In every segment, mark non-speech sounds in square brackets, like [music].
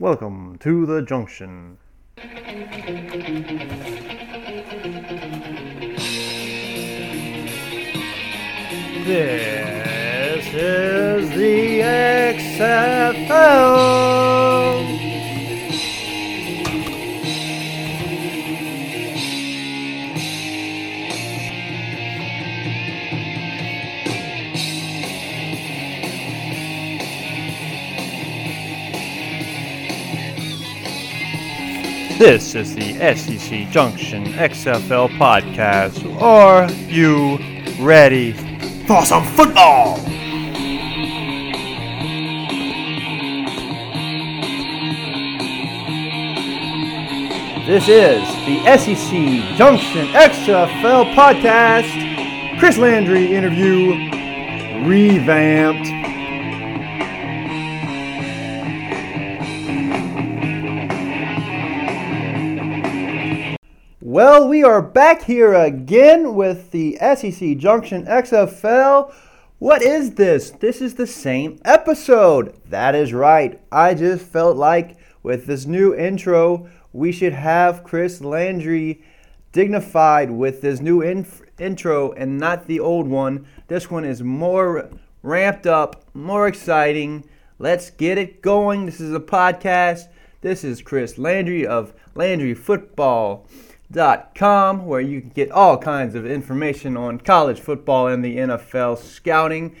Welcome to the Junction. This is the XFL. This is the SEC Junction XFL podcast. Are you ready for some football? This is the SEC Junction XFL podcast. Chris Landry interview revamped. Well, we are back here again with the SEC Junction XFL. What is this? This is the same episode. That is right. I just felt like with this new intro, we should have Chris Landry dignified with this new intro and not the old one. This one is more ramped up, more exciting. Let's get it going. This is a podcast. This is Chris Landry of Landry Football com, where you can get all kinds of information on college football and the NFL scouting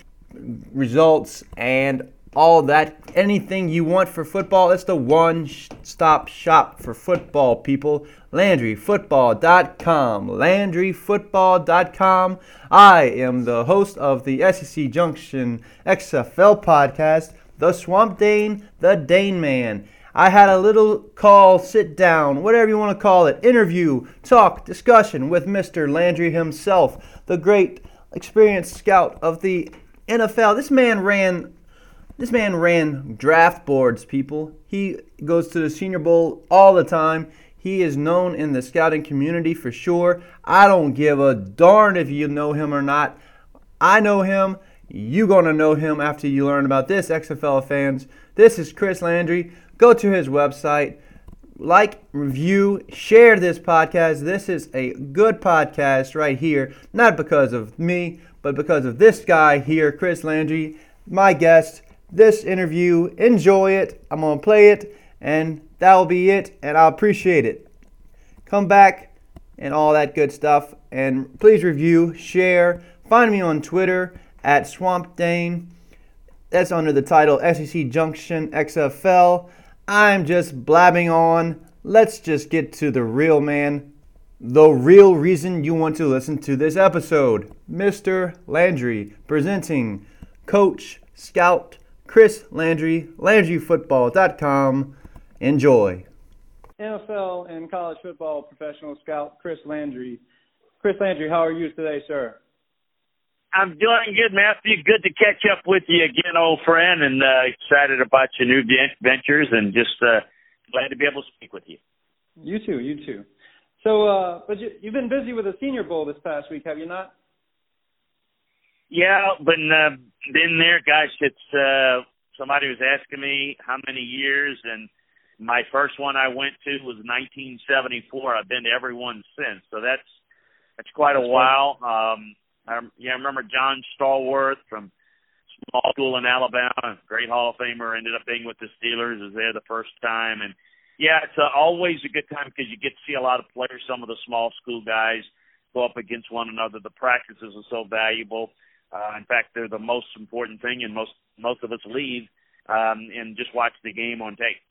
results and all that. Anything you want for football, it's the one stop shop for football, people. LandryFootball.com. LandryFootball.com. I am the host of the SEC Junction XFL podcast, The Swamp Dane, The Dane Man. I had a little call, sit down, whatever you want to call it, interview, talk, discussion with Mr. Landry himself, the great experienced scout of the NFL. This man ran this man ran draft boards, people. He goes to the Senior Bowl all the time. He is known in the scouting community for sure. I don't give a darn if you know him or not. I know him. You're gonna know him after you learn about this, XFL fans. This is Chris Landry go to his website, like, review, share this podcast. This is a good podcast right here, not because of me, but because of this guy here, Chris Landry, my guest. This interview, enjoy it. I'm going to play it, and that will be it, and I appreciate it. Come back and all that good stuff. And please review, share. Find me on Twitter at Swamp Dane. That's under the title SEC Junction XFL. I'm just blabbing on. Let's just get to the real man. The real reason you want to listen to this episode. Mr. Landry presenting Coach Scout Chris Landry, LandryFootball.com. Enjoy. NFL and college football professional scout Chris Landry. Chris Landry, how are you today, sir? I'm doing good, Matthew. Good to catch up with you again, old friend, and uh, excited about your new ventures, and just uh, glad to be able to speak with you. You too, you too. So, uh, but you, you've been busy with the Senior Bowl this past week, have you not? Yeah, been uh, been there. Gosh, it's uh, somebody was asking me how many years, and my first one I went to was 1974. I've been to every one since, so that's that's quite a while. Um, I, yeah, I remember John Stallworth from small school in Alabama, great Hall of Famer, ended up being with the Steelers, was there the first time, and yeah, it's uh, always a good time because you get to see a lot of players. Some of the small school guys go up against one another. The practices are so valuable. Uh, in fact, they're the most important thing, and most most of us leave um, and just watch the game on tape.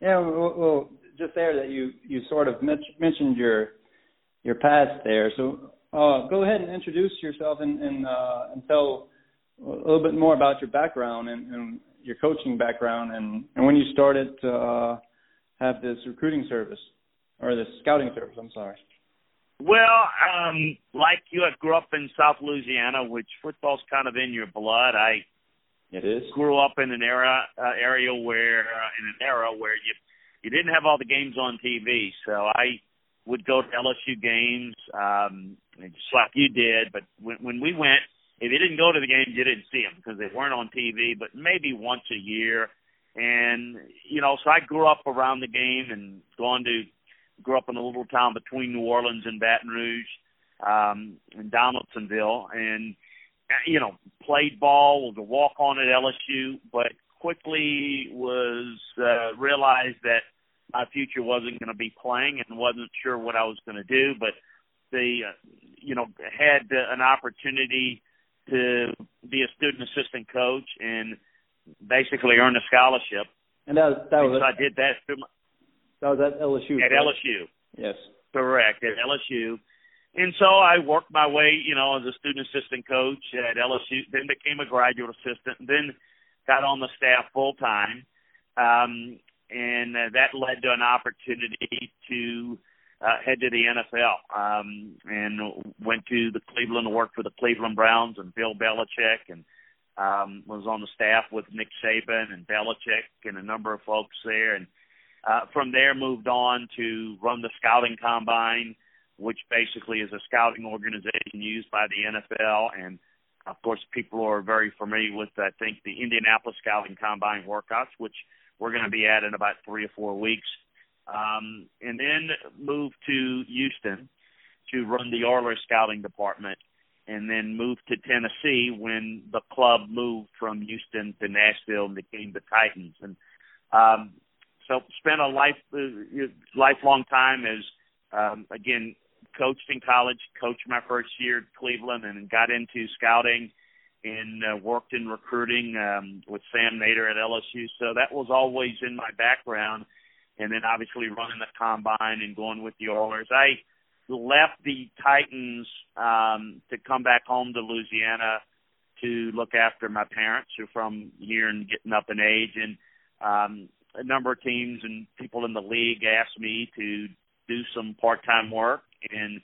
Yeah, well, well just there that you you sort of mentioned your your past there. So uh, go ahead and introduce yourself and and, uh, and tell a little bit more about your background and, and your coaching background and, and when you started to uh, have this recruiting service or this scouting service. I'm sorry. Well, um, like you, I grew up in South Louisiana, which football's kind of in your blood. I it is grew up in an era uh, area where uh, in an era where you you didn't have all the games on TV, so I would go to LSU games. Um, just like you did. But when when we went, if you didn't go to the games, you didn't see them because they weren't on TV. But maybe once a year, and you know, so I grew up around the game and gone to grew up in a little town between New Orleans and Baton Rouge, um, in Donaldsonville, and you know, played ball, was a walk on at LSU, but quickly was uh, realized that my future wasn't going to be playing and wasn't sure what I was going to do, but they, uh, you know, had an opportunity to be a student assistant coach and basically earn a scholarship. And that that was so I did that through my, that was at LSU. At LSU. Yes. Correct at LSU. And so I worked my way, you know, as a student assistant coach at LSU, then became a graduate assistant, then got on the staff full time. Um, and uh, that led to an opportunity to uh, head to the NFL um, and went to the Cleveland to work for the Cleveland Browns and Bill Belichick and um, was on the staff with Nick Saban and Belichick and a number of folks there. And uh, from there, moved on to run the scouting combine, which basically is a scouting organization used by the NFL. And of course, people are very familiar with, I think, the Indianapolis Scouting Combine workouts, which we're going to be at in about three or four weeks. Um, and then moved to Houston to run the Oilers scouting department and then moved to Tennessee when the club moved from Houston to Nashville and became the Titans. And um, so spent a life uh, lifelong time as um, again coached in college, coached my first year at Cleveland, and got into scouting and uh, worked in recruiting um, with Sam Nader at LSU. So that was always in my background. And then obviously running the combine and going with the Oilers. I left the Titans um, to come back home to Louisiana to look after my parents who are from here and getting up in age. And um, a number of teams and people in the league asked me to do some part-time work and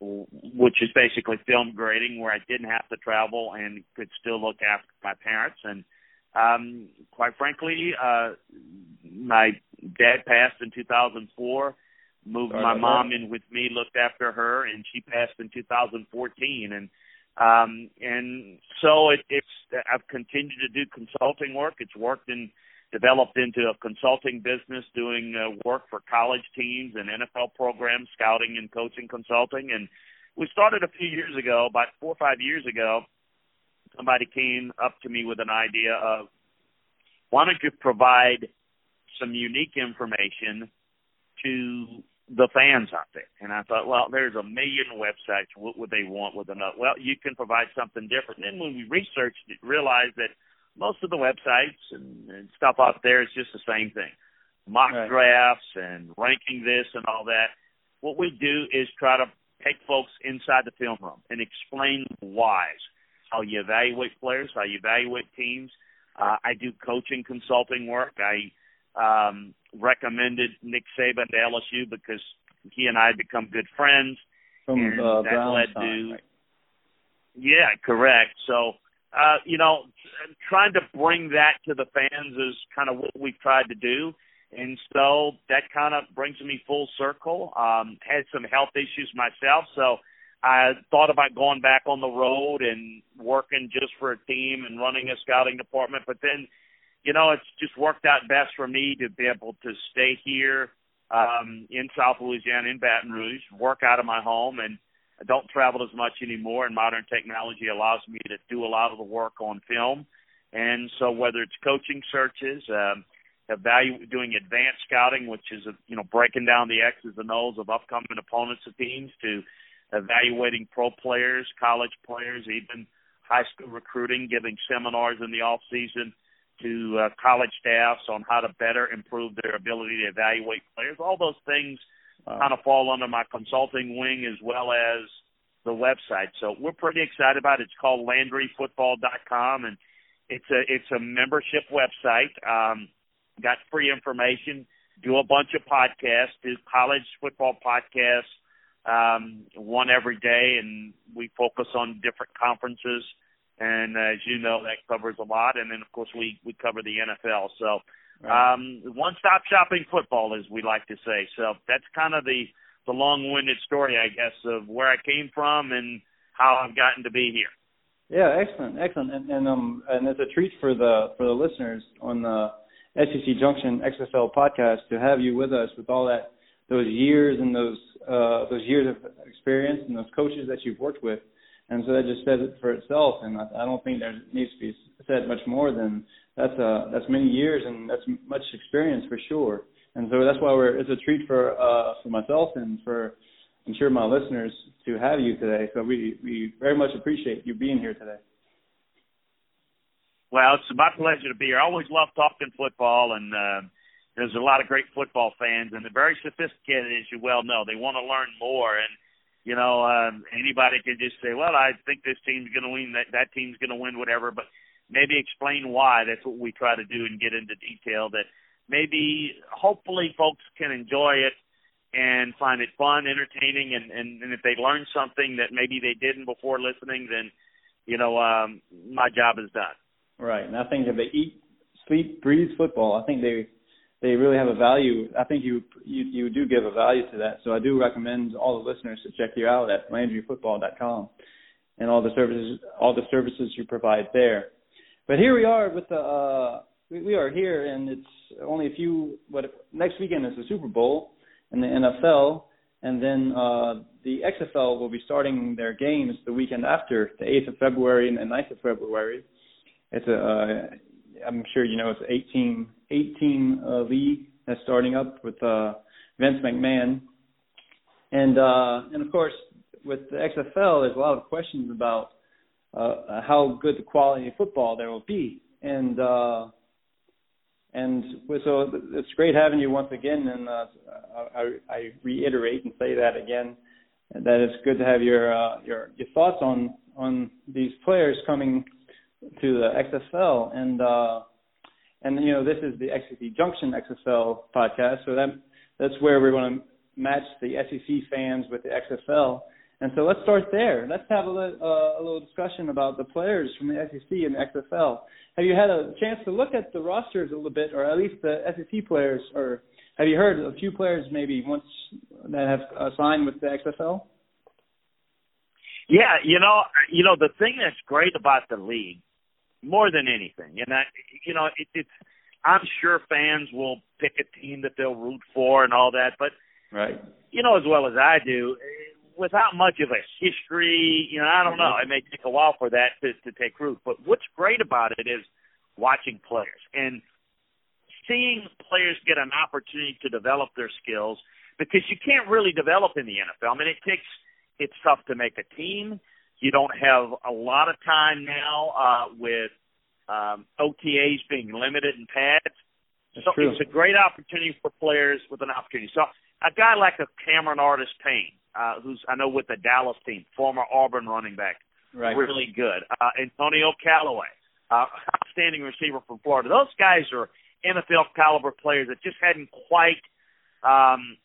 which is basically film grading where I didn't have to travel and could still look after my parents and um quite frankly uh my dad passed in 2004 moved Sorry my mom that. in with me looked after her and she passed in 2014 and um and so it, it's I've continued to do consulting work it's worked in developed into a consulting business doing uh, work for college teams and NFL programs, scouting and coaching consulting. And we started a few years ago, about four or five years ago. Somebody came up to me with an idea of why don't you provide some unique information to the fans out there. And I thought, well, there's a million websites. What would they want with another? Well, you can provide something different. And then when we researched it, realized that most of the websites and, and stuff out there is just the same thing mock right. drafts and ranking this and all that. What we do is try to take folks inside the film room and explain whys, how you evaluate players, how you evaluate teams. Uh, I do coaching consulting work. I um, recommended Nick Saban to LSU because he and I had become good friends. From and uh, that Brown led time, to right. yeah, correct. So uh, you know, trying to bring that to the fans is kind of what we've tried to do. And so that kind of brings me full circle. Um, had some health issues myself, so I thought about going back on the road and working just for a team and running a scouting department. But then, you know, it's just worked out best for me to be able to stay here um, in South Louisiana, in Baton Rouge, work out of my home, and I don't travel as much anymore, and modern technology allows me to do a lot of the work on film. And so, whether it's coaching searches, um, evalu- doing advanced scouting, which is you know breaking down the X's and O's of upcoming opponents of teams, to evaluating pro players, college players, even high school recruiting, giving seminars in the off season to uh, college staffs on how to better improve their ability to evaluate players. All those things uh, kind of fall under my consulting wing as well as the website. So we're pretty excited about it. It's called LandryFootball.com, and it's a it's a membership website. Um, got free information. Do a bunch of podcasts. Do college football podcasts, um, one every day, and we focus on different conferences. And as you know, that covers a lot. And then of course we we cover the NFL. So Right. Um, one-stop shopping football, as we like to say. So that's kind of the the long-winded story, I guess, of where I came from and how I've gotten to be here. Yeah, excellent, excellent, and, and um, and it's a treat for the for the listeners on the SEC Junction XFL podcast to have you with us with all that those years and those uh, those years of experience and those coaches that you've worked with. And so that just says it for itself. And I, I don't think there needs to be said much more than that's uh that's many years and that's much experience for sure. And so that's why we're it's a treat for uh for myself and for I'm sure my listeners to have you today. So we we very much appreciate you being here today. Well, it's my pleasure to be here. I always love talking football, and uh, there's a lot of great football fans, and they're very sophisticated, as you well know. They want to learn more, and you know, um, anybody can just say, "Well, I think this team's going to win. That that team's going to win, whatever." But maybe explain why. That's what we try to do and get into detail. That maybe, hopefully, folks can enjoy it and find it fun, entertaining, and and, and if they learn something that maybe they didn't before listening, then you know, um, my job is done. Right, and I think if they eat, sleep, breathe football, I think they they really have a value. I think you you you do give a value to that. So I do recommend all the listeners to check you out at LandryFootball.com and all the services all the services you provide there. But here we are with the uh, we, we are here, and it's only a few. What next weekend is the Super Bowl and the NFL, and then uh, the XFL will be starting their games the weekend after, the 8th of February and the 9th of February. It's a uh, I'm sure you know it's 18 18 uh, league that's starting up with uh, Vince McMahon, and uh, and of course with the XFL, there's a lot of questions about uh, how good the quality of football there will be, and uh, and so it's great having you once again. And uh, I, I reiterate and say that again that it's good to have your uh, your your thoughts on on these players coming to the XFL and uh, and you know this is the SEC Junction XFL podcast, so that that's where we're going to match the SEC fans with the XFL. And so let's start there. Let's have a, uh, a little discussion about the players from the SEC and the XFL. Have you had a chance to look at the rosters a little bit, or at least the SEC players, or have you heard a few players maybe once that have uh, signed with the XFL? Yeah, you know, you know the thing that's great about the league, more than anything, and I, you know, it, it's. I'm sure fans will pick a team that they'll root for and all that, but right, you know as well as I do, without much of a history, you know, I don't know. It may take a while for that to, to take root. But what's great about it is watching players and seeing players get an opportunity to develop their skills because you can't really develop in the NFL. I mean, it takes it's tough to make a team. You don't have a lot of time now uh, with um, OTAs being limited and pads. That's so true. it's a great opportunity for players with an opportunity. So a guy like a Cameron Artist Payne, uh, who's I know with the Dallas team, former Auburn running back, right. really good. Uh, Antonio Callaway, uh, outstanding receiver from Florida. Those guys are NFL caliber players that just hadn't quite, um,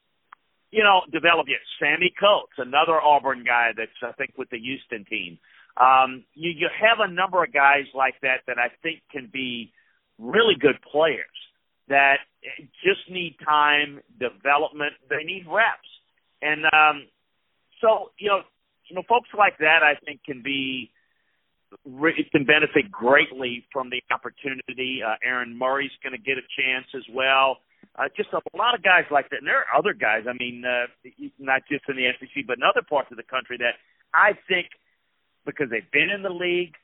you know, developed yet. Sammy Coates, another Auburn guy that's I think with the Houston team. Um, you you have a number of guys like that that I think can be really good players that just need time, development. They need reps, and um, so you know, you know, folks like that I think can be it can benefit greatly from the opportunity. Uh, Aaron Murray's going to get a chance as well. Uh, just a lot of guys like that, and there are other guys. I mean, uh, not just in the SEC, but in other parts of the country that I think because they've been in the league,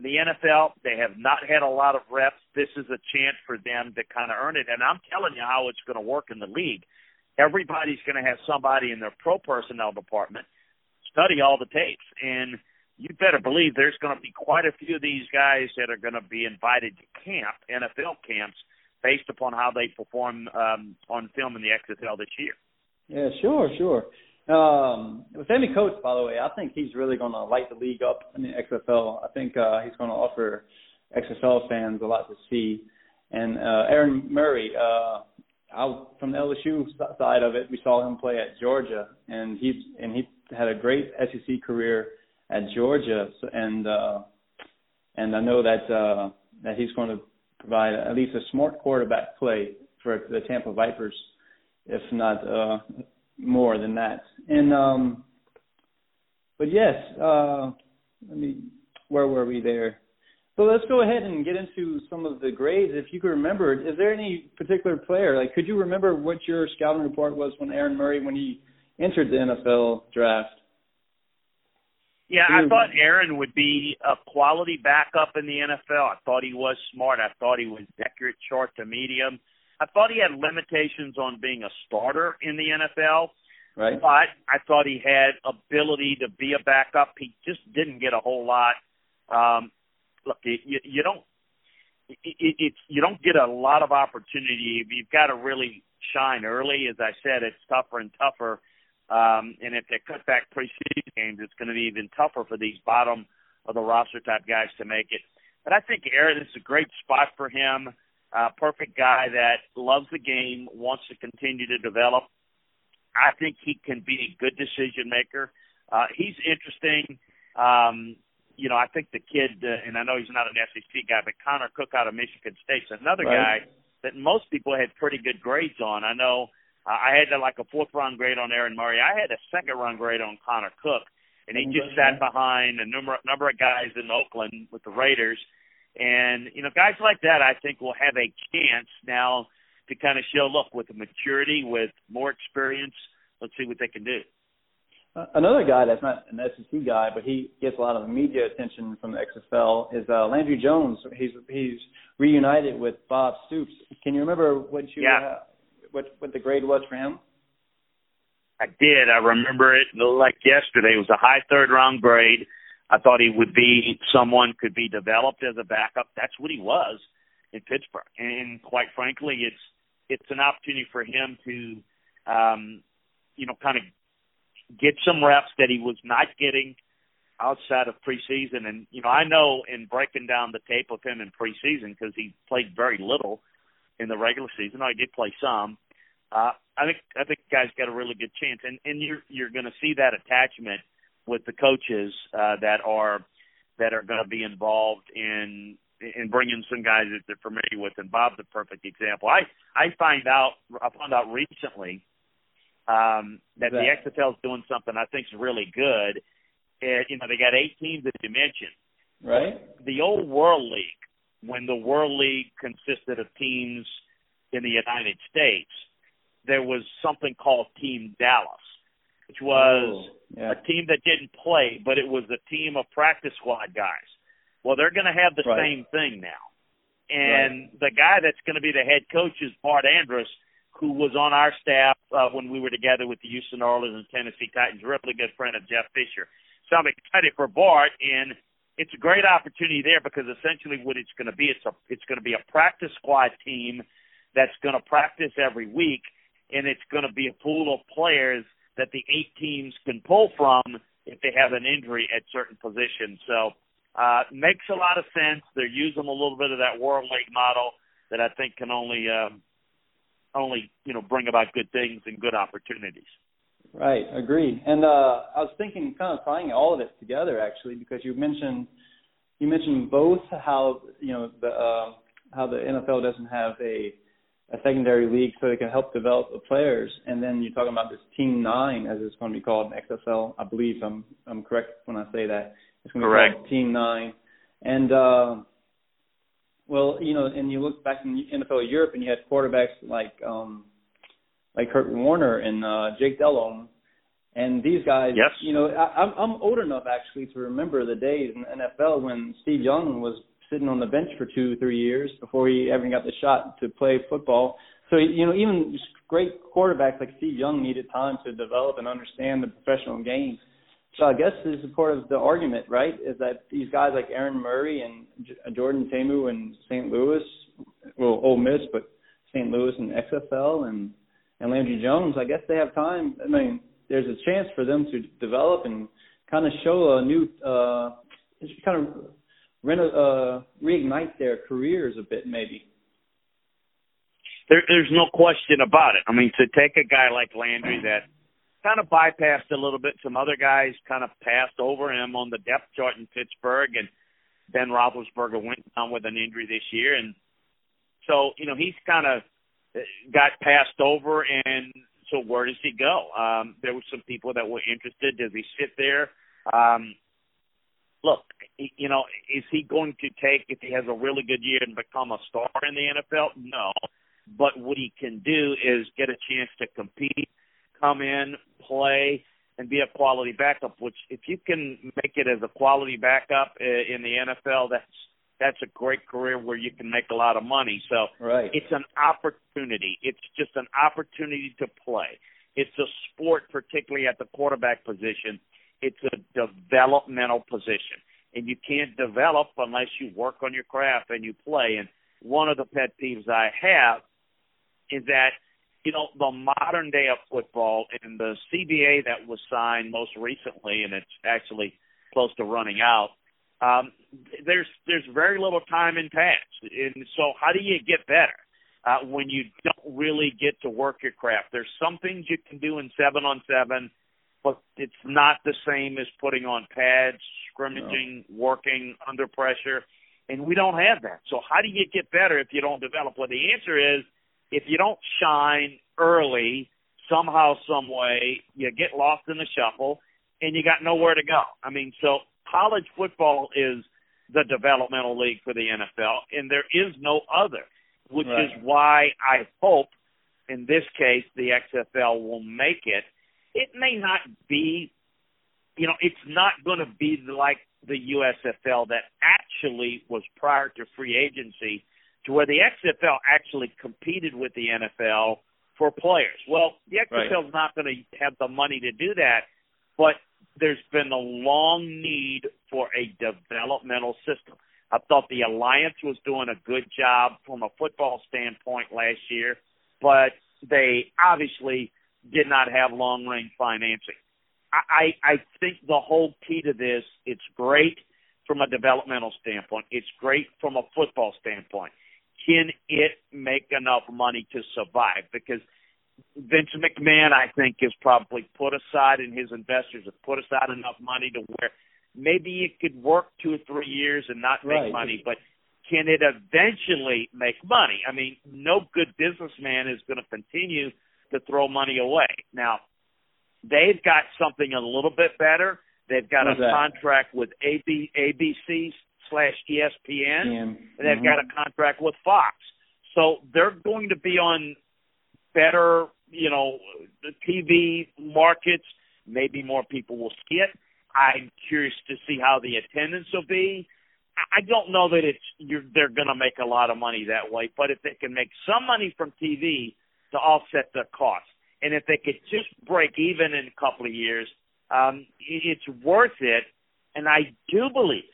the NFL, they have not had a lot of reps. This is a chance for them to kind of earn it. And I'm telling you how it's going to work in the league. Everybody's going to have somebody in their pro personnel department study all the tapes. And you better believe there's going to be quite a few of these guys that are going to be invited to camp, NFL camps, based upon how they perform um, on film in the XFL this year. Yeah, sure, sure. Um, with Sammy Coates, by the way, I think he's really going to light the league up in the XFL. I think uh, he's going to offer XFL fans a lot to see. And uh, Aaron Murray, uh, out from the LSU side of it, we saw him play at Georgia, and he and he had a great SEC career at Georgia, and uh, and I know that uh, that he's going to provide at least a smart quarterback play for the Tampa Vipers, if not uh, more than that. And um, but yes, uh, let me. Where were we there? So let's go ahead and get into some of the grades. If you could remember, is there any particular player? Like, could you remember what your scouting report was when Aaron Murray when he entered the NFL draft? Yeah, I thought Aaron would be a quality backup in the NFL. I thought he was smart. I thought he was accurate, short to medium. I thought he had limitations on being a starter in the NFL. Right. But I thought he had ability to be a backup. He just didn't get a whole lot. Um, look, you, you don't it, it, it's you don't get a lot of opportunity. You've got to really shine early. As I said, it's tougher and tougher um, and if they cut back preseason games, it's going to be even tougher for these bottom of the roster type guys to make it. But I think Aaron is a great spot for him. Uh, perfect guy that loves the game, wants to continue to develop. I think he can be a good decision maker. Uh, he's interesting. Um, you know, I think the kid, uh, and I know he's not an SEC guy, but Connor Cook out of Michigan State's another right. guy that most people had pretty good grades on. I know I had like a fourth round grade on Aaron Murray. I had a second round grade on Connor Cook, and he just sat behind a number number of guys in Oakland with the Raiders. And you know, guys like that, I think will have a chance now to kind of show, look, with the maturity, with more experience, let's see what they can do. Uh, another guy that's not an SEC guy, but he gets a lot of media attention from the XFL is uh, Landry Jones. He's he's reunited with Bob Stoops. Can you remember what you yeah. uh, what what the grade was for him? I did. I remember it like yesterday. It was a high third round grade. I thought he would be someone could be developed as a backup. That's what he was in Pittsburgh. And quite frankly, it's it's an opportunity for him to um you know kind of get some reps that he was not getting outside of preseason and you know I know in breaking down the tape of him in preseason because he played very little in the regular season. I did play some. Uh, I think I think guys got a really good chance, and and you're you're going to see that attachment with the coaches uh, that are that are going to be involved in in bringing some guys that they're familiar with. And Bob's a perfect example. I I find out I found out recently um, that the XFL is doing something I think is really good. And, you know, they got eight teams that you mentioned. Right. The old World League when the World League consisted of teams in the United States, there was something called Team Dallas, which was oh, yeah. a team that didn't play, but it was a team of practice squad guys. Well, they're going to have the right. same thing now. And right. the guy that's going to be the head coach is Bart Andrus, who was on our staff uh, when we were together with the Houston Oilers and Tennessee Titans, really good friend of Jeff Fisher. So I'm excited for Bart, and it's a great opportunity there because essentially what it's going to be, it's a it's going to be a practice squad team that's going to practice every week, and it's going to be a pool of players that the eight teams can pull from if they have an injury at certain positions. So uh, makes a lot of sense. They're using a little bit of that World League model that I think can only um, only you know bring about good things and good opportunities. Right, agreed. And uh, I was thinking, kind of tying all of it together, actually, because you mentioned you mentioned both how you know the uh, how the NFL doesn't have a a secondary league so they can help develop the players, and then you're talking about this Team Nine, as it's going to be called in XFL. I believe I'm I'm correct when I say that. It's going to correct. be called Team Nine, and uh, well, you know, and you look back in NFL Europe, and you had quarterbacks like um like Kurt Warner and uh, Jake Delhomme, and these guys. Yes. You know, I, I'm I'm old enough actually to remember the days in the NFL when Steve Young was sitting on the bench for two, three years before he ever got the shot to play football. So you know, even great quarterbacks like Steve Young needed time to develop and understand the professional game. So I guess this is part of the argument, right? Is that these guys like Aaron Murray and J- Jordan Ta'amu and St. Louis, well, Ole Miss, but St. Louis and XFL and and Landry Jones, I guess they have time. I mean, there's a chance for them to develop and kind of show a new, uh, kind of reno, uh, reignite their careers a bit, maybe. There, there's no question about it. I mean, to take a guy like Landry that kind of bypassed a little bit, some other guys kind of passed over him on the depth chart in Pittsburgh, and Ben Roethlisberger went down with an injury this year, and so you know he's kind of got passed over, and so where does he go? Um, there were some people that were interested. Does he sit there? Um, look, you know, is he going to take if he has a really good year and become a star in the NFL? No. But what he can do is get a chance to compete, come in, play, and be a quality backup. Which, if you can make it as a quality backup uh, in the NFL, that's that's a great career where you can make a lot of money. So right. it's an opportunity. It's just an opportunity to play. It's a sport, particularly at the quarterback position. It's a developmental position and you can't develop unless you work on your craft and you play. And one of the pet peeves I have is that you know the modern day of football and the CBA that was signed most recently, and it's actually close to running out. Um, there's there's very little time in pads, and so how do you get better uh, when you don't really get to work your craft? There's some things you can do in seven on seven but it's not the same as putting on pads, scrimmaging, no. working under pressure, and we don't have that. So how do you get better if you don't develop? Well, the answer is if you don't shine early, somehow, some way, you get lost in the shuffle, and you got nowhere to go. I mean, so college football is the developmental league for the NFL, and there is no other, which right. is why I hope in this case the XFL will make it it may not be, you know, it's not going to be like the USFL that actually was prior to free agency, to where the XFL actually competed with the NFL for players. Well, the XFL is right. not going to have the money to do that, but there's been a long need for a developmental system. I thought the Alliance was doing a good job from a football standpoint last year, but they obviously did not have long range financing. I, I think the whole key to this, it's great from a developmental standpoint. It's great from a football standpoint. Can it make enough money to survive? Because Vince McMahon, I think, has probably put aside, and his investors have put aside enough money to where maybe it could work two or three years and not make right. money, but can it eventually make money? I mean, no good businessman is going to continue – to throw money away. Now, they've got something a little bit better. They've got What's a that? contract with AB, ABC slash ESPN, and they've mm-hmm. got a contract with Fox. So they're going to be on better, you know, the TV markets. Maybe more people will see it. I'm curious to see how the attendance will be. I don't know that it's you're, they're going to make a lot of money that way, but if they can make some money from TV, to offset the cost. And if they could just break even in a couple of years, um, it's worth it. And I do believe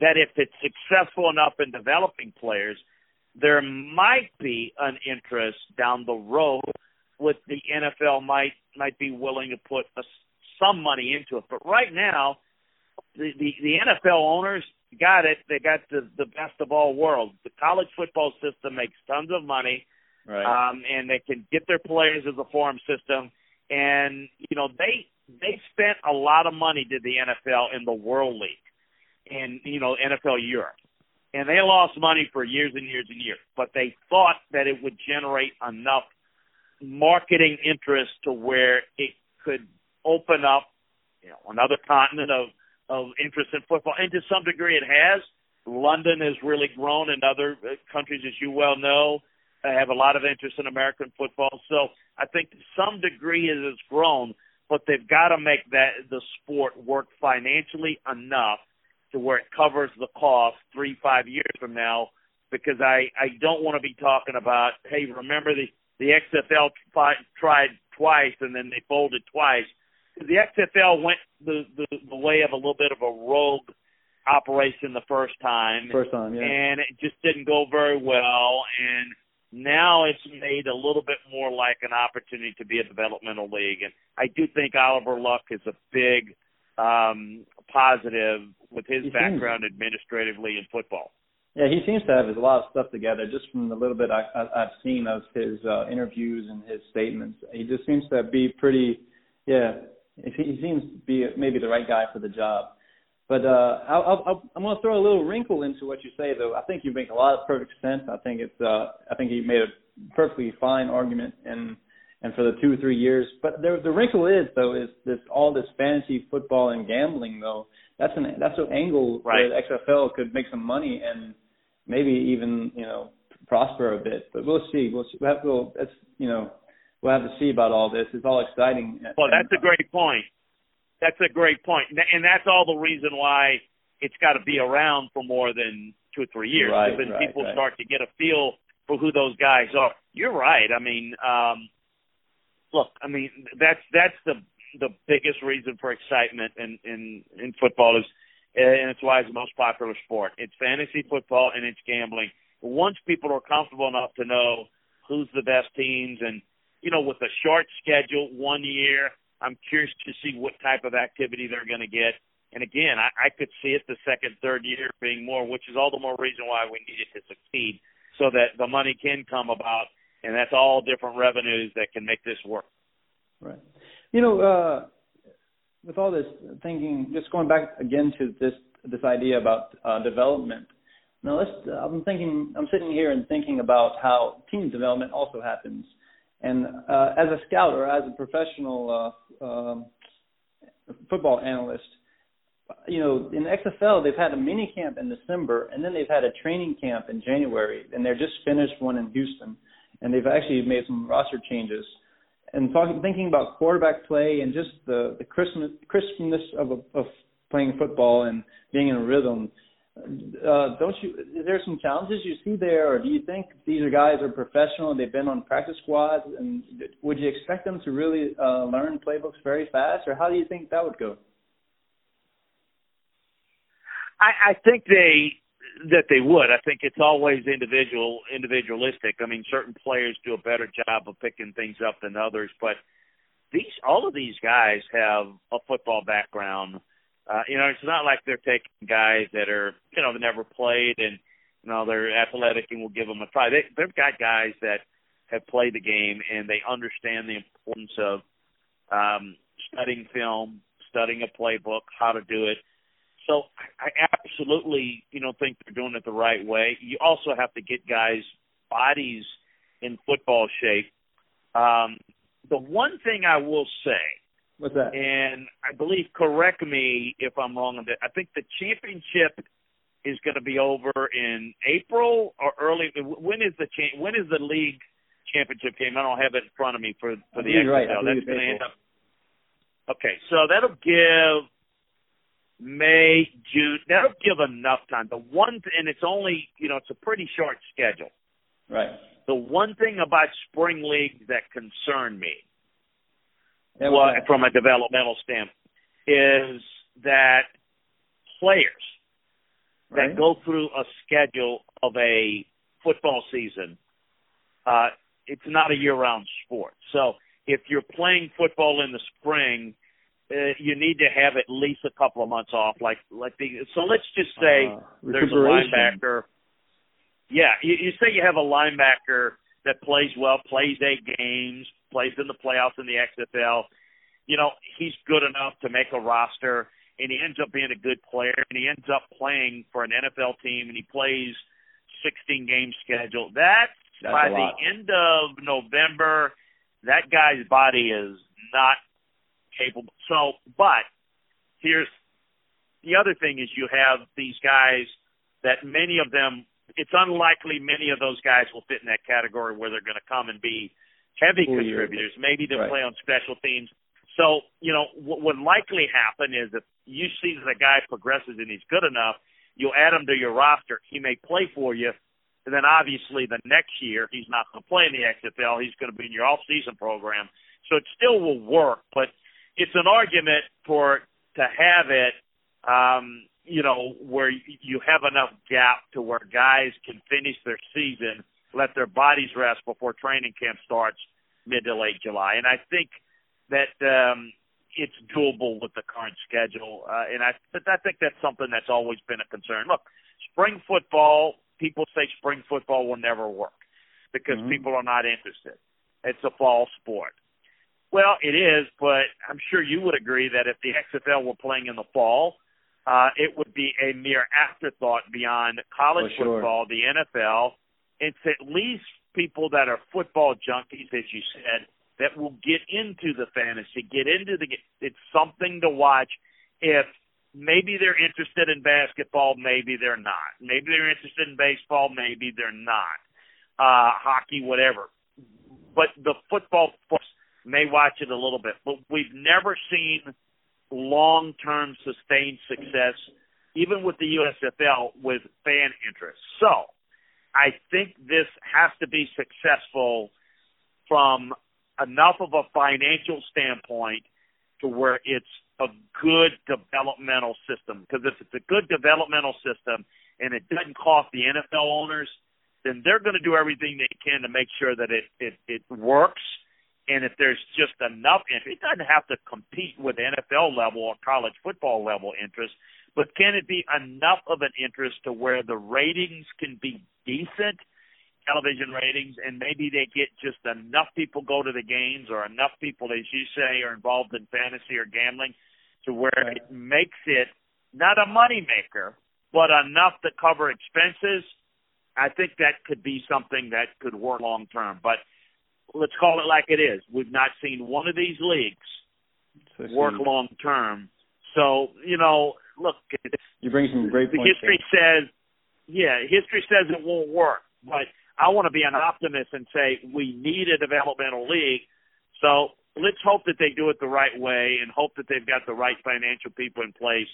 that if it's successful enough in developing players, there might be an interest down the road with the NFL might might be willing to put a, some money into it. But right now, the, the the NFL owners got it. They got the the best of all worlds. The college football system makes tons of money right. um, and they can get their players as a farm system. And you know they they spent a lot of money to the NFL in the World League, and you know NFL Europe, and they lost money for years and years and years. But they thought that it would generate enough marketing interest to where it could open up, you know, another continent of of interest in football. And to some degree, it has. London has really grown, and other uh, countries, as you well know, have a lot of interest in American football. So I think to some degree it has grown, but they've got to make that the sport work financially enough to where it covers the cost three, five years from now. Because I I don't want to be talking about hey, remember the the XFL tried twice and then they folded twice. The XFL went the, the the way of a little bit of a rogue operation the first time. First time, yeah. And it just didn't go very well. And now it's made a little bit more like an opportunity to be a developmental league. And I do think Oliver Luck is a big um, positive with his he background seems, administratively in football. Yeah, he seems to have a lot of stuff together. Just from the little bit I, I, I've seen of his uh, interviews and his statements, he just seems to be pretty. Yeah, he seems to be maybe the right guy for the job. But uh, I'll, I'll, I'm going to throw a little wrinkle into what you say, though. I think you make a lot of perfect sense. I think it's. Uh, I think you made a perfectly fine argument, and and for the two or three years. But the the wrinkle is though is this all this fantasy football and gambling though that's an that's an angle right. where the XFL could make some money and maybe even you know prosper a bit. But we'll see. We'll see. We'll have, we'll, that's you know we'll have to see about all this. It's all exciting. Well, that's a great point. That's a great point, and that's all the reason why it's got to be around for more than two or three years. Right, then right, people right. start to get a feel for who those guys are. You're right. I mean, um, look, I mean that's that's the the biggest reason for excitement in in in football is, and it's why it's the most popular sport. It's fantasy football and it's gambling. Once people are comfortable enough to know who's the best teams, and you know, with a short schedule, one year, I'm curious to see what type of activity they're going to get. And again, I, I could see it the second, third year being more, which is all the more reason why we need it to succeed, so that the money can come about, and that's all different revenues that can make this work. Right. You know, uh, with all this thinking, just going back again to this this idea about uh, development. Now, let's. Uh, I'm thinking. I'm sitting here and thinking about how team development also happens. And uh, as a scout or as a professional uh, um, football analyst, you know, in the XFL they've had a mini camp in December, and then they've had a training camp in January, and they're just finished one in Houston, and they've actually made some roster changes and talking, thinking about quarterback play and just the the crispness, crispness of of playing football and being in a rhythm. Uh, don't you? Is there some challenges you see there, or do you think these are guys are professional and they've been on practice squads? And would you expect them to really uh, learn playbooks very fast, or how do you think that would go? I, I think they that they would. I think it's always individual individualistic. I mean, certain players do a better job of picking things up than others, but these all of these guys have a football background. Uh, you know, it's not like they're taking guys that are you know never played and you know they're athletic and will give them a try. They they've got guys that have played the game and they understand the importance of um, studying film, studying a playbook, how to do it so I absolutely, you know, think they're doing it the right way. You also have to get guys' bodies in football shape. Um, the one thing I will say, what's that? And I believe, correct me if I'm wrong on that. I think the championship is going to be over in April or early. When is the cha- when is the league championship game? I don't have it in front of me for for the XFL. Right. That's going to end up. Okay, so that'll give May, June. That'll give enough time. The one, th- and it's only, you know, it's a pretty short schedule. Right. The one thing about spring league that concerned me, Yeah, well, from a developmental standpoint, is that players Right. that go through a schedule of a football season, uh, it's not a year-round sport. So if you're playing football in the spring, uh, you need to have at least a couple of months off. Like like the so let's just say Uh, there's a linebacker. Yeah, you, you say you have a linebacker that plays well, plays eight games, plays in the playoffs in the XFL. You know, he's good enough to make a roster, and he ends up being a good player, and he ends up playing for an NFL team, and he plays 16 game schedule. That's, That's by the end of November. That guy's body is not capable. So, but here's the other thing is you have these guys that many of them it's unlikely many of those guys will fit in that category where they're going to come and be heavy year. contributors. Maybe they'll Right. play on special teams. So, you know, what would likely happen is if you see that a guy progresses and he's good enough, you'll add him to your roster. He may play for you, and then obviously the next year he's not going to play in the XFL. He's going to be in your off-season program. So it still will work, but it's an argument for to have it, um, you know, where you have enough gap to where guys can finish their season, let their bodies rest before training camp starts mid to late July. And I think that um, it's doable with the current schedule, uh, and I I think that's something that's always been a concern. Look, spring football. People say spring football will never work because Mhm. people are not interested. It's a fall sport. Well, it is, but I'm sure you would agree that if the XFL were playing in the fall, uh, it would be a mere afterthought beyond college sure. football, the NFL. It's at least people that are football junkies, as you said, that will get into the fantasy, get into the. It's something to watch. If maybe they're interested in basketball, maybe they're not. Maybe they're interested in baseball, maybe they're not. Uh, hockey, whatever. But the football folks may watch it a little bit, but we've never seen long-term sustained success, even with the USFL, with fan interest. So, I think this has to be successful from enough of a financial standpoint to where it's a good developmental system. Because if it's a good developmental system and it doesn't cost the NFL owners, then they're going to do everything they can to make sure that it it, it works. And if there's just enough interest, it doesn't have to compete with NFL level or college football level interest, but can it be enough of an interest to where the ratings can be decent? television ratings and maybe they get just enough people go to the games or enough people as you say are involved in fantasy or gambling to where right. it makes it not a money maker but enough to cover expenses i think that could be something that could work long term but let's call it like it is we've not seen one of these leagues work long term so you know look you bring some great the history there. says yeah history says it won't work but I want to be an optimist and say we need a developmental league. So let's hope that they do it the right way and hope that they've got the right financial people in place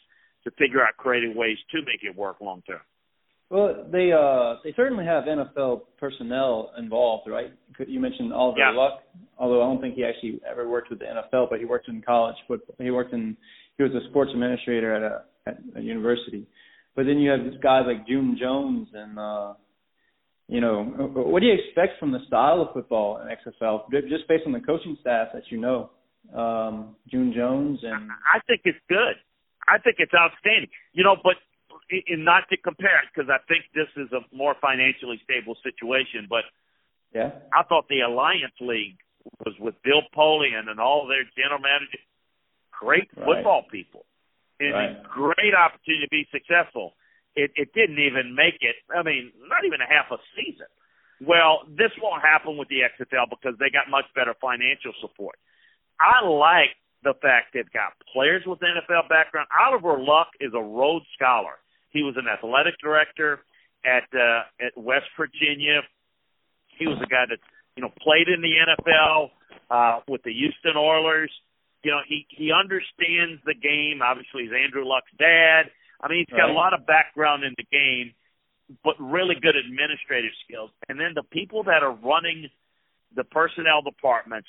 to figure out creative ways to make it work long term. Well, they uh they certainly have NFL personnel involved, right? You mentioned Oliver yeah. Luck, although I don't think he actually ever worked with the NFL, but he worked in college football. He worked in he was a sports administrator at a at a university. But then you have these guys like June Jones and uh you know, what do you expect from the style of football in XFL, just based on the coaching staff that you know, um, June Jones and? I think it's good. I think it's outstanding. You know, but in not to compare it because I think this is a more financially stable situation. But yeah, I thought the Alliance League was with Bill Polian and all their general managers, great right. football people, right. a great opportunity to be successful it, it didn't even make it. I mean, not even a half a season. Well, this won't happen with the XFL because they got much better financial support. I like the fact they've got players with NFL background. Oliver Luck is a Rhodes Scholar. He was an athletic director at uh, at West Virginia. He was a guy that you know played in the NFL uh, with the Houston Oilers. You know, he he understands the game. Obviously, he's Andrew Luck's dad I mean, he's got right. a lot of background in the game, but really good administrative skills. And then the people that are running the personnel departments,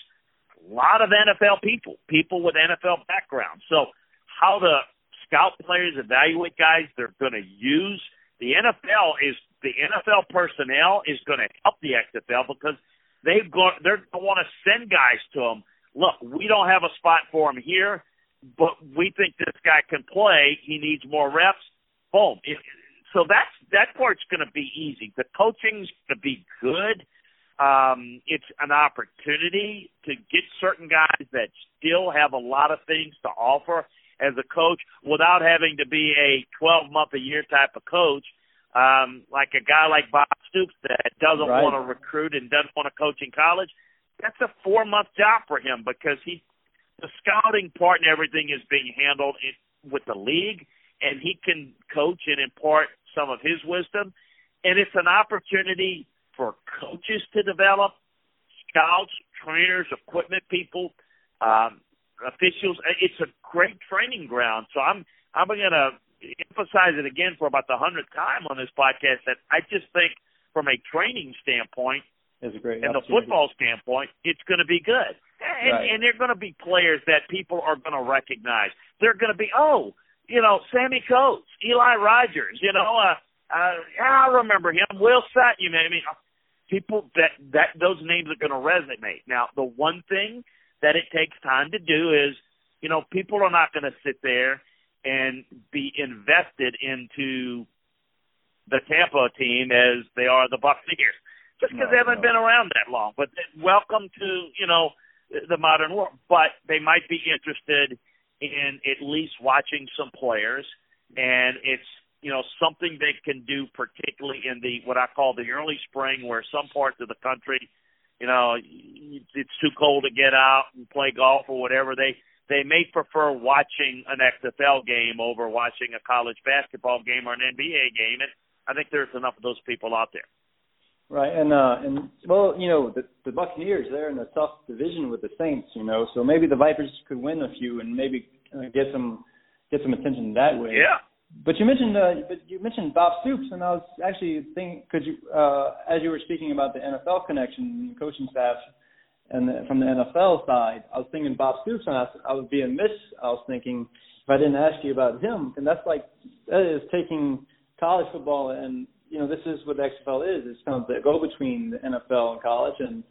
a lot of NFL people, people with NFL background. So how the scout players evaluate guys they're going to use. The NFL is the NFL personnel is going to help the XFL because they've got they're going to want to send guys to them. Look, we don't have a spot for him here but we think this guy can play. He needs more reps. Boom. It, so that's that part's going to be easy. The coaching's going to be good. Um, it's an opportunity to get certain guys that still have a lot of things to offer as a coach without having to be a 12 month a year type of coach. Um, like a guy like Bob Stoops that doesn't right. want to recruit and doesn't want to coach in college. That's a four month job for him because he the scouting part and everything is being handled in, with the league, and he can coach and impart some of his wisdom. And it's an opportunity for coaches to develop, scouts, trainers, equipment people, um, officials. It's a great training ground. So I'm I'm going to emphasize it again for about the hundredth time on this podcast that I just think from a training standpoint and the football standpoint, it's going to be good. And, right. and they're going to be players that people are going to recognize. They're going to be, oh, you know, Sammy Coates, Eli Rogers, you know, uh, uh, I remember him. Will Sutton, you know, I mean, people that that those names are going to resonate. Now, the one thing that it takes time to do is, you know, people are not going to sit there and be invested into the Tampa team as they are the Buccaneers, just because no, they haven't no. been around that long. But welcome to, you know the modern world, but they might be interested in at least watching some players, and it's you know something they can do, particularly in the what I call the early spring, where some parts of the country, you know, it's too cold to get out and play golf or whatever. They they may prefer watching an XFL game over watching a college basketball game or an NBA game, and I think there's enough of those people out there. Right, and uh, and well, you know, the the Buccaneers they're in a tough division with the Saints, you know, so maybe the Vipers could win a few and maybe uh, get some get some attention that way. Yeah. But you mentioned uh, but you mentioned Bob Stoops, and I was actually thinking, could you uh, as you were speaking about the NFL connection, and coaching staff, and the, from the NFL side, I was thinking Bob Stoops, and I, I would be amiss. I was thinking if I didn't ask you about him, and that's like that is taking college football, and you know this is what the XFL is. It's kind of the go between the NFL and college, and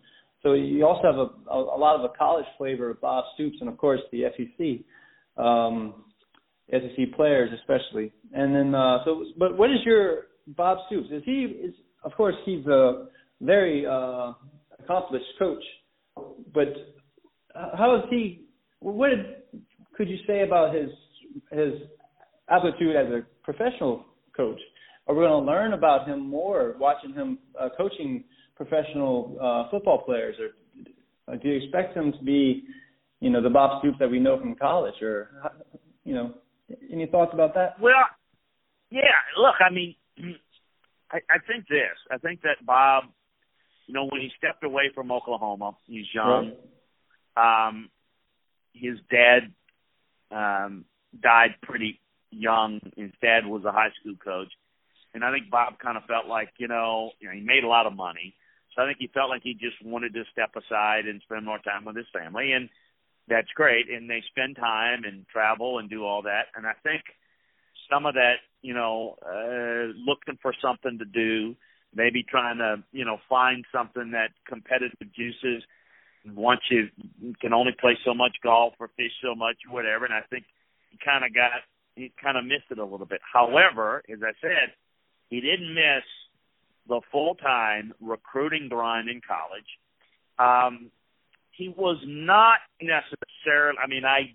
so you also have a, a, a lot of a college flavor of Bob Stoops, and of course the SEC. Um, SEC players especially. And then uh so but what is your Bob Stoops? Is he is of course he's a very uh accomplished coach, but how is he what did, could you say about his his aptitude as a professional coach? Are we going to learn about him more watching him uh, coaching professional uh, football players, or do you expect him to be, you know, the Bob Stoops that we know from college, or you know, any thoughts about that? Well, yeah. Look, I mean, I, I think this. I think that Bob, you know, when he stepped away from Oklahoma, he's young. Right. Um, his dad um, died pretty young. His dad was a high school coach, and I think Bob kind of felt like, you know, you know, he made a lot of money, so I think he felt like he just wanted to step aside and spend more time with his family. And that's great. And they spend time and travel and do all that. And i think some of that you know uh looking for something to do maybe trying to you know find something that competitive juices once you can only play so much golf or fish so much or whatever. And i think he kind of got he kind of missed it a little bit. However as i said he didn't miss the full time recruiting grind in college um he was not necessarily. I mean, I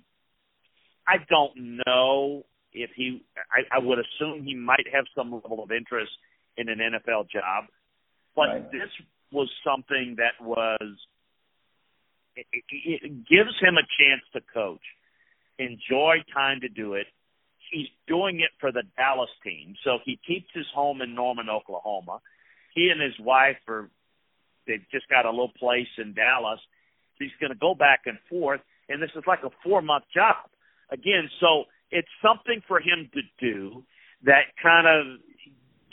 I don't know if he. I, I would assume he might have some level of interest in an NFL job, but right. this was something that was. It, it, it gives him a chance to coach, enjoy time to do it. He's doing it for the Dallas team, so he keeps his home in Norman, Oklahoma. He and his wife are. They've just got a little place in Dallas He's going to go back and forth, and this is like a four month job. Again, so it's something for him to do that kind of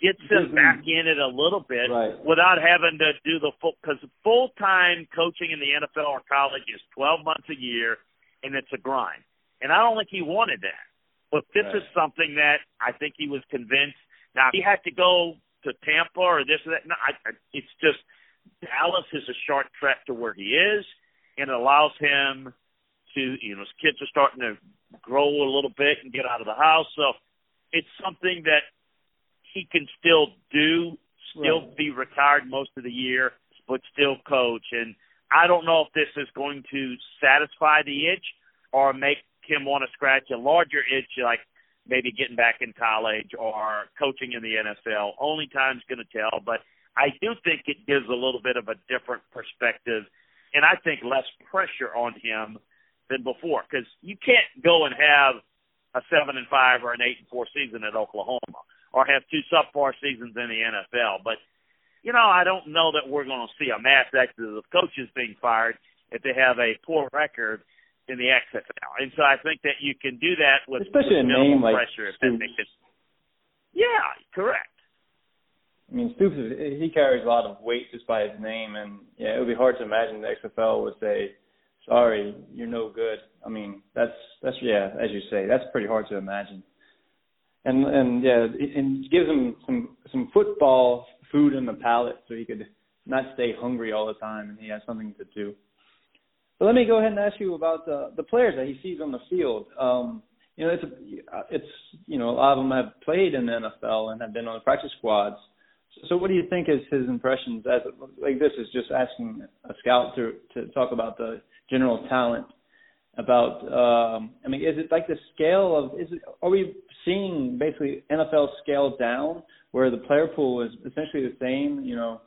gets him mm-hmm. back in it a little bit right. without having to do the full because full time coaching in the NFL or college is twelve months a year and it's a grind. And I don't think he wanted that. But this right. is something that I think he was convinced. Now he had to go to Tampa or this or that. No, I, I, it's just Dallas is a short trek to where he is and it allows him to, you know, his kids are starting to grow a little bit and get out of the house. So it's something that he can still do, still right. be retired most of the year, but still coach. And I don't know if this is going to satisfy the itch or make him want to scratch a larger itch, like maybe getting back in college or coaching in the NFL. Only time's going to tell, but I do think it gives a little bit of a different perspective and I think less pressure on him than before because you can't go and have a seven and five or an eight and four season at Oklahoma or have two subpar seasons in the NFL. But you know, I don't know that we're going to see a mass exodus of coaches being fired if they have a poor record in the XFL. And so I think that you can do that with, especially with a name like pressure. If that makes it. Yeah, correct. I mean, Stoops he carries a lot of weight just by his name, and yeah, it would be hard to imagine the XFL would say, "Sorry, you're no good." I mean, that's that's yeah, as you say, that's pretty hard to imagine. And and yeah, and gives him some some football food in the palate, so he could not stay hungry all the time, and he has something to do. But let me go ahead and ask you about the the players that he sees on the field. Um, you know, it's a, it's you know a lot of them have played in the NFL and have been on the practice squads. So, what do you think is his impressions? As like this is just asking a scout to to talk about the general talent. About, um, I mean, is it like the scale of? Is it? Are we seeing basically NFL scaled down, where the player pool is essentially the same? You know,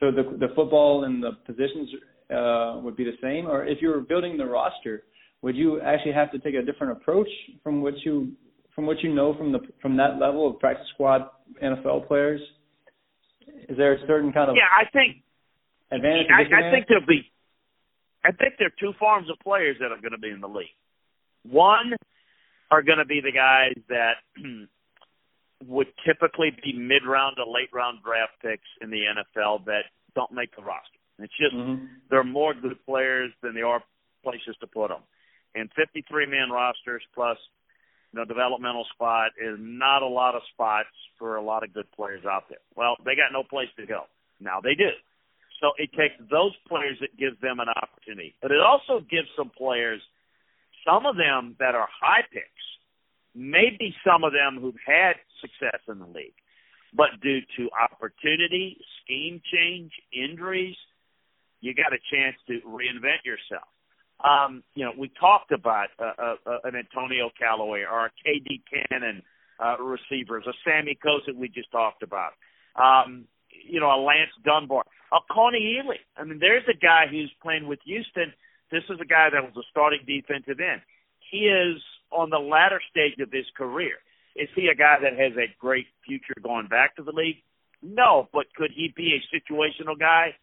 so the the football and the positions uh, would be the same, or if you were building the roster, would you actually have to take a different approach from what you from what you know from the from that level of practice squad NFL players? Is there a certain kind of yeah? I think advantage. I, I think there'll be. I think there are two forms of players that are going to be in the league. One are going to be the guys that [clears throat] would typically be mid round to late round draft picks in the NFL that don't make the roster. It's just mm-hmm. there are more good players than there are places to put them. And 53 man rosters plus you know developmental spot is not a lot of spots for a lot of good players out there. Well, they got no place to go. Now they do. So it takes those players that gives them an opportunity. But it also gives some players, some of them that are high picks, maybe some of them who've had success in the league, but due to opportunity, scheme change, injuries, you got a chance to reinvent yourself. Um, you know, we talked about uh, uh, uh an Antonio Callaway or a KD Cannon uh, receivers, a Sammy Coates we just talked about. Um, you know, a Lance Dunbar, a Kony Ealy. I mean, there's a guy who's playing with Houston. This is a guy that was a starting defensive end. He is on the latter stage of his career. Is he a guy that has a great future going back to the league? No, but could he be a situational guy?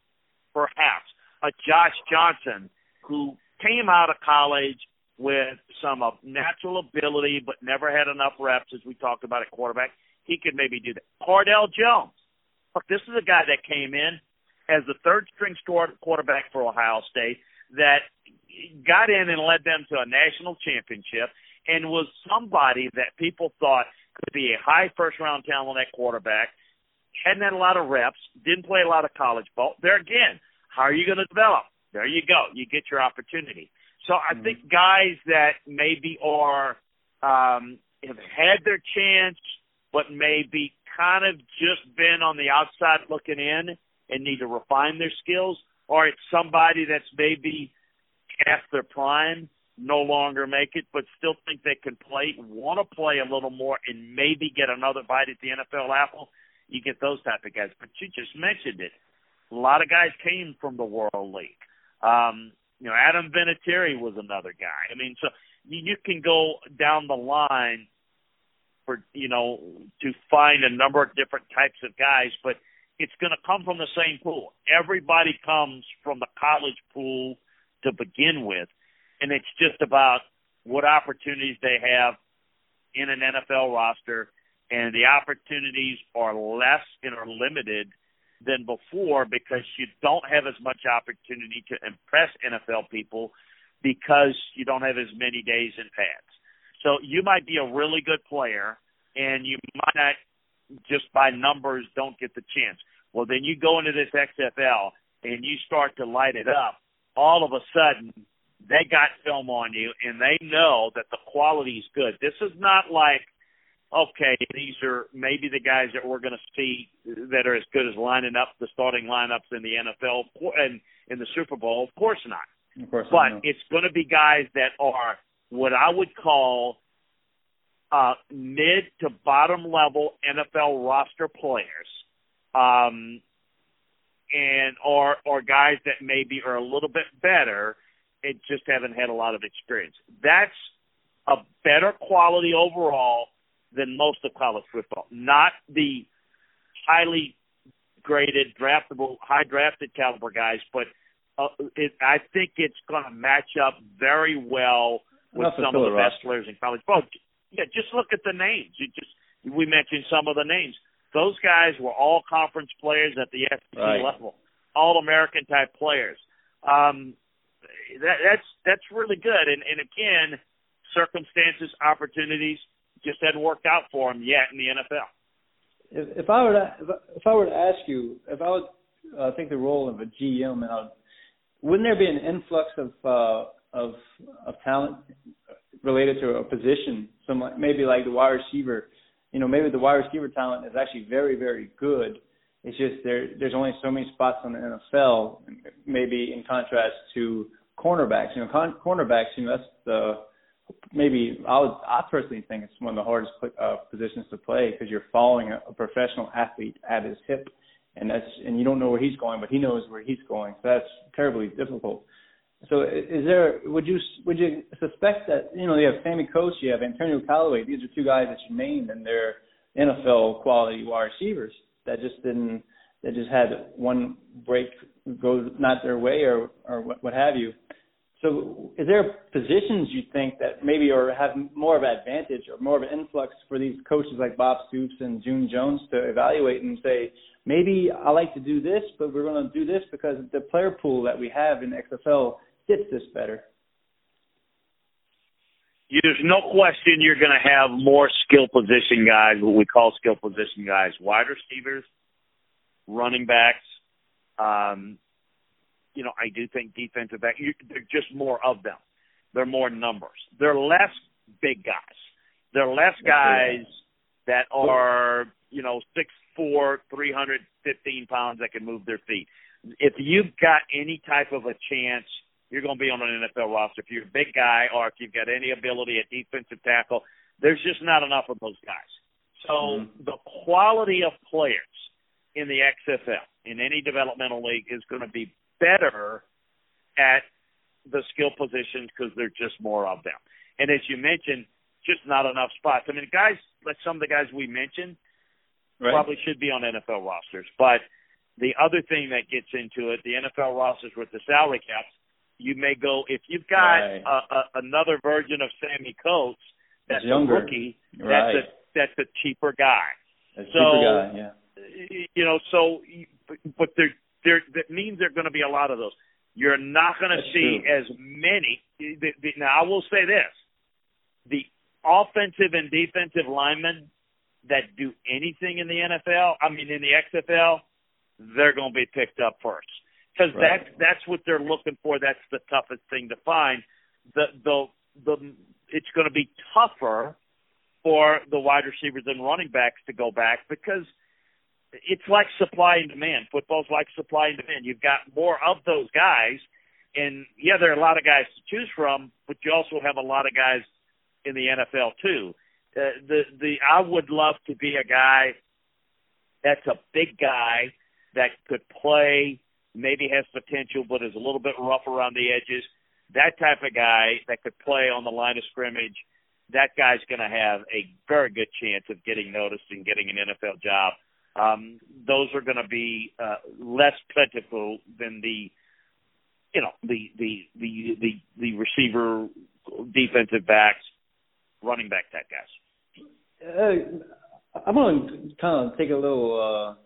Perhaps. A Josh Johnson who came out of college with some of natural ability but never had enough reps, as we talked about at quarterback. He could maybe do that. Cardale Jones. Look, this is a guy that came in as the third string quarterback for Ohio State that got in and led them to a national championship and was somebody that people thought could be a high first round talent at quarterback. Hadn't had a lot of reps, didn't play a lot of college ball. There again, how are you going to develop? There you go. You get your opportunity. So I mm-hmm. think guys that maybe are um, have had their chance, but maybe kind of just been on the outside looking in and need to refine their skills, or it's somebody that's maybe past their prime no longer make it, but still think they can play, want to play a little more, and maybe get another bite at the NFL apple. You get those type of guys. But you just mentioned it. A lot of guys came from the World League. Um, you know, Adam Vinatieri was another guy. I mean, so you, can go down the line for you know to find a number of different types of guys, but it's going to come from the same pool. Everybody comes from the college pool to begin with and it's just about what opportunities they have in an NFL roster, and the opportunities are less and are limited than before because you don't have as much opportunity to impress NFL people because you don't have as many days in pads. So you might be a really good player and you might not just by numbers don't get the chance. Well, then you go into this XFL and you start to light it up. All of a sudden, they got film on you and they know that the quality is good. This is not like, okay, these are maybe the guys that we're going to see that are as good as lining up the starting lineups in the NFL and in the Super Bowl. Of course not. Of course but not. it's going to be guys that are what I would call uh, mid to bottom level NFL roster players. Um, and or or guys that maybe are a little bit better and just haven't had a lot of experience. That's a better quality overall than most of college football. Not the highly graded, draftable, high drafted caliber guys, but uh, it, I think it's going to match up very well with Enough some of the best players in college. Well, yeah, just look at the names. You just we mentioned some of the names. Those guys were all conference players at the SEC right. level, all American type players. Um, that, that's that's really good. And and again, circumstances, opportunities just hadn't worked out for him yet in the NFL. If, if I were to if I were to ask you if I would uh, think the role of a GM, and I, wouldn't there be an influx of uh, of of talent related to a position? Some maybe like the wide receiver. You know, maybe the wide receiver talent is actually very very good. It's just there there's only so many spots in the NFL. Maybe in contrast to cornerbacks. You know, con- cornerbacks. You know, that's the maybe I would I personally think it's one of the hardest uh, positions to play because you're following a, a professional athlete at his hip, and that's and you don't know where he's going, but he knows where he's going. So that's terribly difficult. So is there would you would you suspect that you know you have Sammy Coates, you have Antonio Callaway. These are two guys that you named, and they're NFL quality wide receivers that just didn't that just had one break go not their way or or what, what have you. So is there positions you think that maybe or have more of an advantage or more of an influx for these coaches like Bob Stoops and June Jones to evaluate and say maybe I like to do this, but we're going to do this because the player pool that we have in XFL fits this better. There's no question you're going to have more skill position guys, what we call skill position guys, wide receivers, running backs. Um, you know, I do think defensive back. You, they're just more of them. They're more numbers. They're less big guys. They're less guys that are you know six four, three hundred fifteen pounds that can move their feet. If you've got any type of a chance you're going to be on an NFL roster. If you're a big guy or if you've got any ability at defensive tackle, there's just not enough of those guys. So mm-hmm. the quality of players in the XFL in any developmental league is going to be better at the skill positions because there's just more of them. And as you mentioned, just not enough spots. I mean, guys like some of the guys we mentioned right. probably should be on NFL rosters, but the other thing that gets into it, the NFL rosters with the salary caps, you may go if you've got right. a, a, another version of Sammy Coates that's a rookie. Right. That's a that's a cheaper guy. A so cheaper guy, yeah. you know, so but there there that means there're going to be a lot of those. You're not going to see true. as many. Now I will say this: the offensive and defensive linemen that do anything in the NFL, I mean in the XFL, they're going to be picked up first because right. that's that's what they're looking for. That's the toughest thing to find. The the the it's going to be tougher for the wide receivers and running backs to go back because it's like supply and demand. Football's like supply and demand. You've got more of those guys, and yeah, there are a lot of guys to choose from, but you also have a lot of guys in the NFL too. Uh, the the I would love to be a guy that's a big guy that could play maybe has potential but is a little bit rough around the edges. That type of guy that could play on the line of scrimmage, that guy's going to have a very good chance of getting noticed and getting an NFL job. Um, those are going to be uh, less plentiful than the, you know, the the the the, the receiver, defensive backs, running back type guys. Uh, I'm going to kind of take a little. Uh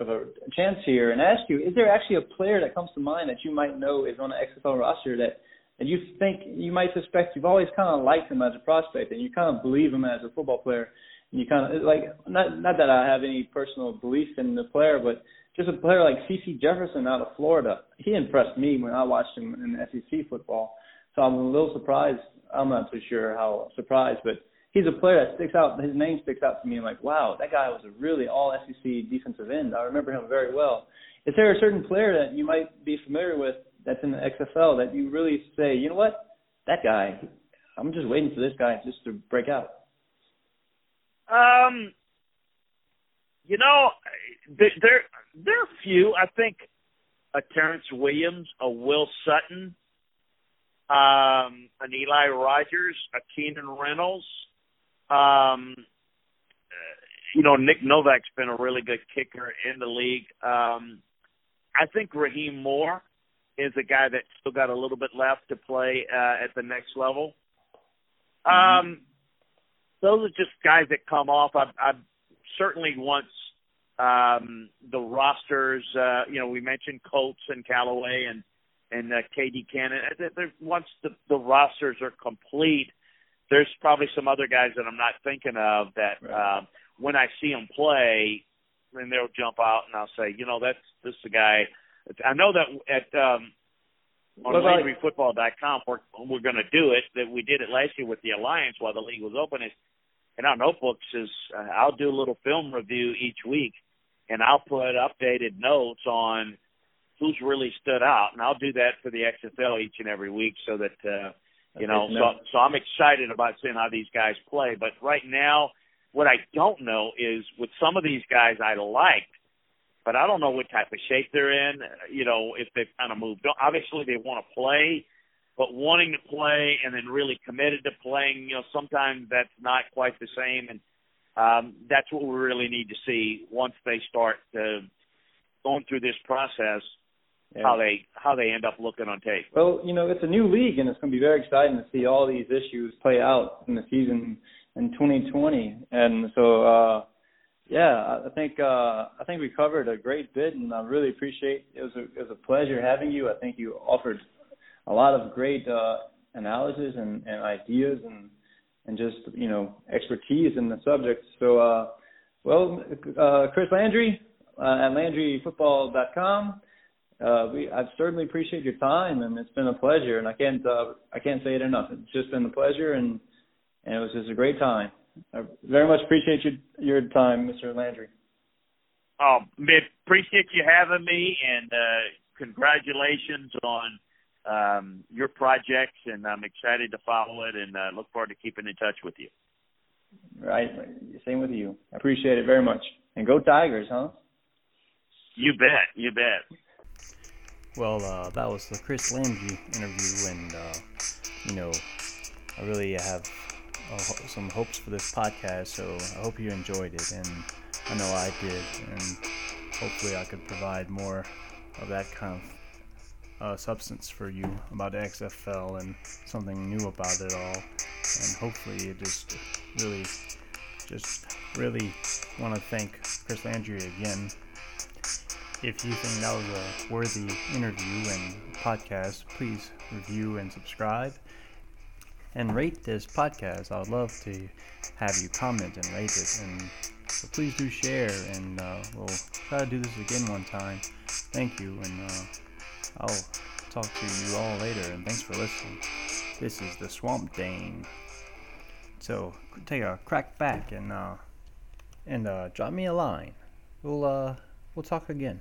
of a chance here and ask you: Is there actually a player that comes to mind that you might know is on the XFL roster that and you think you might suspect you've always kind of liked him as a prospect and you kind of believe him as a football player you kind of like not not that I have any personal belief in the player but just a player like CeCe Jefferson out of Florida he impressed me when I watched him in SEC football so I'm a little surprised I'm not too sure how surprised but he's a player that sticks out. His name sticks out to me. I'm like, wow, that guy was a really all SEC defensive end. I remember him very well. Is there a certain player that you might be familiar with that's in the XFL that you really say, you know what, that guy, I'm just waiting for this guy just to break out? Um, you know, there there, are a few. I think a Terrence Williams, a Will Sutton, um, an Eli Rogers, a Keenan Reynolds. Um, you know, Nick Novak's been a really good kicker in the league. Um, I think Rahim Moore is a guy that's still got a little bit left to play uh, at the next level. Mm-hmm. Um, those are just guys that come off. I, I certainly once um, the rosters, uh, you know, we mentioned Coates and Callaway and and uh, KD Cannon. Once the, the rosters are complete, there's probably some other guys that I'm not thinking of that right. um, when I see them play, then they'll jump out and I'll say, you know, that's this is the guy. I know that at um, on LandryFootball.com we're we're going to do it. That we did it last year with the Alliance while the league was open. Is in our notebooks is uh, I'll do a little film review each week, and I'll put updated notes on who's really stood out, and I'll do that for the XFL each and every week so that. uh you know, so so I'm excited about seeing how these guys play. But right now, what I don't know is with some of these guys I liked, but I don't know what type of shape they're in. You know, if they've kind of moved on. Obviously, they want to play. but wanting to play and then really committed to playing, you know, sometimes that's not quite the same, and um, that's what we really need to see once they start uh, going through this process. Yeah. How they how they end up looking on tape. Well, you know, it's a new league, and it's going to be very exciting to see all these issues play out in the season in 2020. And so, uh, yeah, I think uh, I think we covered a great bit, and I really appreciate. It was a it was a pleasure having you. I think you offered a lot of great uh, analysis and, and ideas and and just you know expertise in the subject. So, uh, well, uh, Chris Landry uh, at LandryFootball.com. Uh, we I certainly appreciate your time, and it's been a pleasure. And I can't uh, I can't say it enough. It's just been a pleasure, and and it was just a great time. I very much appreciate your your time, Mr. Landry. Oh, appreciate you having me, and uh, congratulations on um, your projects, and I'm excited to follow it, and uh, look forward to keeping in touch with you. Right, same with you. I appreciate it very much, and go Tigers, huh? You bet, you bet. Well, uh, that was the Chris Landry interview, and uh, you know, I really have some hopes for this podcast. So I hope you enjoyed it, and I know I did, and hopefully I could provide more of that kind of uh, substance for you about XFL and something new about it all. And hopefully, it just really, just really want to thank Chris Landry again. If you think that was a worthy interview and podcast, please review and subscribe and rate this podcast. I would love to have you comment and rate it. And so please do share, and uh, we'll try to do this again one time. Thank you, and uh, I'll talk to you all later. And thanks for listening. This is the Swamp Dane. So take a crack back and uh, and uh, drop me a line. We'll uh, we'll talk again.